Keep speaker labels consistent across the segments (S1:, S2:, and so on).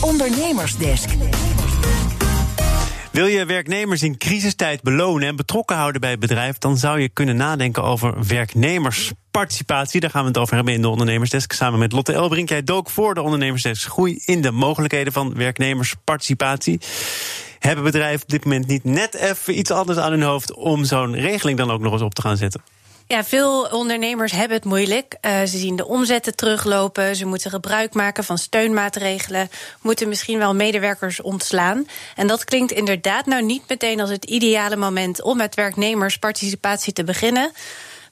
S1: ondernemersdesk.
S2: Wil je werknemers in crisistijd belonen en betrokken houden bij het bedrijf, dan zou je kunnen nadenken over werknemersparticipatie. Daar gaan we het over hebben in de Ondernemersdesk. Samen met Lotte Elbrink. Jij dook voor de Ondernemersdesk groei in de mogelijkheden van werknemersparticipatie. Hebben bedrijven op dit moment niet net even iets anders aan hun hoofd om zo'n regeling dan ook nog eens op te gaan zetten?
S3: Ja, veel ondernemers hebben het moeilijk. Uh, ze zien de omzetten teruglopen. Ze moeten gebruik maken van steunmaatregelen. Moeten misschien wel medewerkers ontslaan. En dat klinkt inderdaad nou niet meteen als het ideale moment om met werknemersparticipatie te beginnen.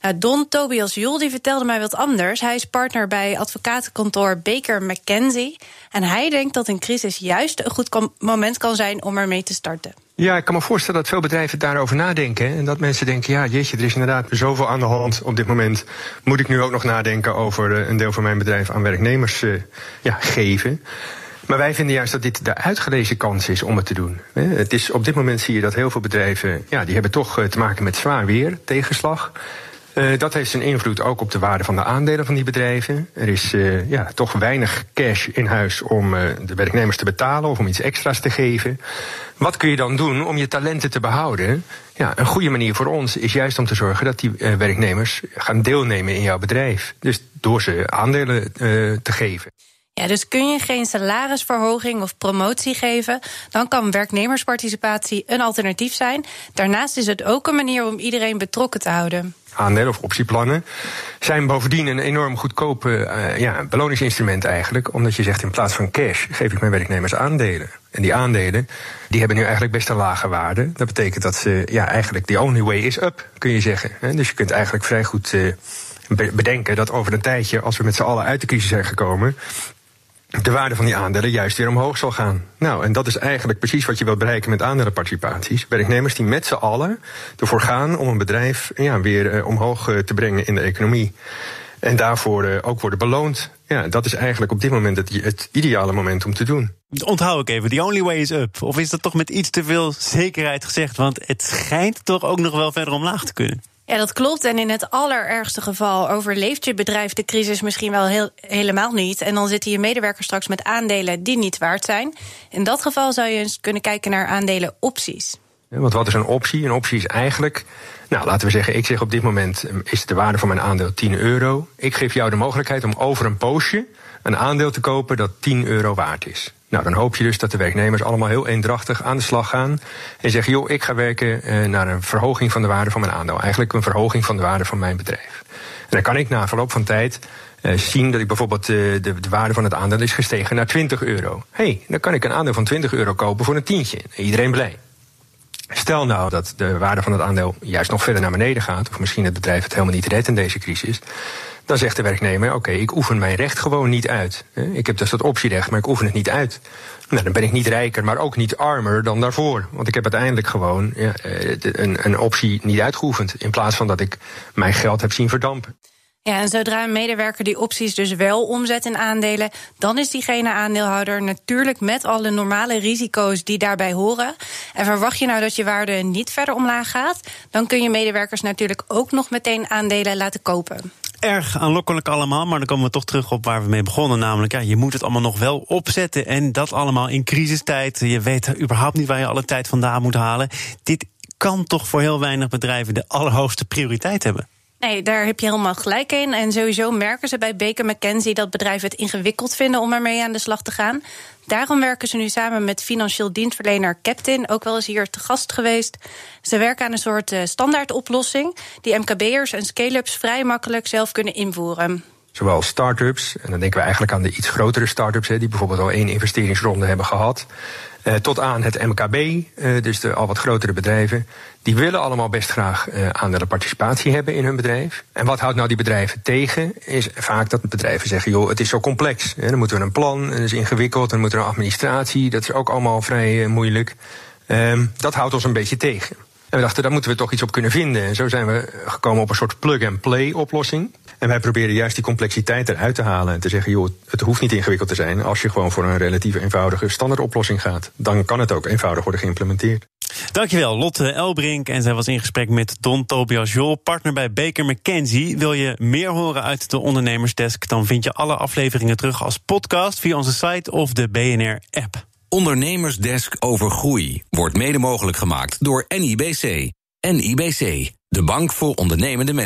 S3: Nou, Don Tobias Jul die vertelde mij wat anders. Hij is partner bij advocatenkantoor Baker McKenzie. En hij denkt dat een crisis juist een goed moment kan zijn om ermee te starten.
S4: Ja, ik kan me voorstellen dat veel bedrijven daarover nadenken. En dat mensen denken, ja, jeetje, er is inderdaad zoveel aan de hand op dit moment. Moet ik nu ook nog nadenken over eh, een deel van mijn bedrijf aan werknemers uh, ja, geven? Maar wij vinden juist dat dit de uitgelezen kans is om het te doen. Het is, op dit moment zie je dat heel veel bedrijven, ja, die hebben toch eh, te maken met zwaar weer, tegenslag. Uh, dat heeft zijn invloed ook op de waarde van de aandelen van die bedrijven. Er is uh, ja, toch weinig cash in huis om uh, de werknemers te betalen of om iets extra's te geven. Wat kun je dan doen om je talenten te behouden? Ja, een goede manier voor ons is juist om te zorgen dat die werknemers gaan deelnemen in jouw bedrijf. Dus door ze aandelen te geven.
S3: Ja, dus kun je geen salarisverhoging of promotie geven, dan kan werknemersparticipatie een alternatief zijn. Daarnaast is het ook een manier om iedereen betrokken te houden
S4: aandelen of optieplannen, zijn bovendien een enorm goedkope uh, ja, beloningsinstrument eigenlijk. Omdat je zegt in plaats van cash geef ik mijn werknemers aandelen. En die aandelen die hebben nu eigenlijk best een lage waarde. Dat betekent dat ze ja, eigenlijk the only way is up, kun je zeggen. Dus je kunt eigenlijk vrij goed uh, bedenken dat over een tijdje, als we met z'n allen uit de crisis zijn gekomen, de waarde van die aandelen juist weer omhoog zal gaan. Nou, en dat is eigenlijk precies wat je wilt bereiken met aandelenparticipaties. Werknemers die met z'n allen ervoor gaan om een bedrijf ja, weer uh, omhoog uh, te brengen in de economie. En daarvoor uh, ook worden beloond. Ja, dat is eigenlijk op dit moment het, het ideale moment om te doen.
S2: Onthoud ik even, the only way is up. Of is dat toch met iets te veel zekerheid gezegd? Want het schijnt toch ook nog wel verder omlaag te kunnen.
S3: Ja, dat klopt. En in het allerergste geval overleeft je bedrijf de crisis misschien wel heel, helemaal niet. En dan zitten je medewerkers straks met aandelen die niet waard zijn. In dat geval zou je eens kunnen kijken naar aandelenopties.
S4: Want wat is een optie? Een optie is eigenlijk, nou laten we zeggen, ik zeg op dit moment ehm, is de waarde van mijn aandeel 10 euro. Ik geef jou de mogelijkheid om over een poosje een aandeel te kopen dat 10 euro waard is. Nou, dan hoop je dus dat de werknemers allemaal heel eendrachtig aan de slag gaan. En zeggen, joh, ik ga werken eh, naar een verhoging van de waarde van mijn aandeel. Eigenlijk een verhoging van de waarde van mijn bedrijf. En dan kan ik na verloop van tijd uh, zien dat ik bijvoorbeeld uh, de, de waarde van het aandeel is gestegen naar 20 euro. Hey, dan kan ik een aandeel van 20 euro kopen voor een tientje. Iedereen blij. Stel nou dat de waarde van het aandeel juist nog verder naar beneden gaat, of misschien het bedrijf het helemaal niet redt in deze crisis, dan zegt de werknemer: Oké, ik oefen mijn recht gewoon niet uit. Ik heb dus dat optierecht, maar ik oefen het niet uit. Nou, dan ben ik niet rijker, maar ook niet armer dan daarvoor. Want ik heb uiteindelijk gewoon eh, een, een optie niet uitgeoefend. In plaats van dat ik mijn geld heb zien verdampen.
S3: Ja, en zodra een medewerker die opties dus wel omzet in aandelen, dan is diegene aandeelhouder natuurlijk met alle normale risico's die daarbij horen. En verwacht je nou dat je waarde niet verder omlaag gaat, dan kun je medewerkers natuurlijk ook nog meteen aandelen laten kopen
S2: erg aanlokkelijk allemaal. Maar dan komen we toch terug op waar we mee begonnen. Namelijk, ja, je moet het allemaal nog wel opzetten. En dat allemaal in crisistijd. Je weet überhaupt niet waar je alle tijd vandaan moet halen. Dit kan toch voor heel weinig bedrijven de allerhoogste prioriteit hebben.
S3: Nee, daar heb je helemaal gelijk in. En sowieso merken ze bij Baker McKenzie dat bedrijven het ingewikkeld vinden om ermee aan de slag te gaan. Daarom werken ze nu samen met financieel dienstverlener Captain, ook wel eens hier te gast geweest. Ze werken aan een soort uh, standaardoplossing die MKB'ers en scale-ups vrij makkelijk zelf kunnen invoeren
S4: zowel start-ups, en dan denken we eigenlijk aan de iets grotere start-ups, die bijvoorbeeld al één investeringsronde hebben gehad, eh, tot aan het MKB, eh, dus de al wat grotere bedrijven. Die willen allemaal best graag uh, aandelenparticipatie hebben in hun bedrijf. En wat houdt nou die bedrijven tegen? Is vaak dat bedrijven zeggen: joh, het is zo complex. Dan moeten we een plan, dat is ingewikkeld, dan moet er een administratie, dat is ook allemaal vrij moeilijk. Um, dat houdt ons een beetje tegen. En we dachten, daar moeten we toch iets op kunnen vinden. En zo zijn we gekomen op een soort plug-and-play oplossing. En wij proberen juist die complexiteit eruit te halen. En te zeggen, joh, het hoeft niet ingewikkeld te zijn. Als je gewoon voor een relatief eenvoudige standaardoplossing gaat. Dan kan het ook eenvoudig worden geïmplementeerd.
S2: Dankjewel, Lotte Elbrink. En zij was in gesprek met Don Tobias Jol, partner bij Baker McKenzie. Wil je meer horen uit de Ondernemersdesk? Dan vind je alle afleveringen terug als podcast via onze site of de BNR-app.
S1: Ondernemersdesk over groei wordt mede mogelijk gemaakt door NIBC. NIBC, de bank voor ondernemende mensen.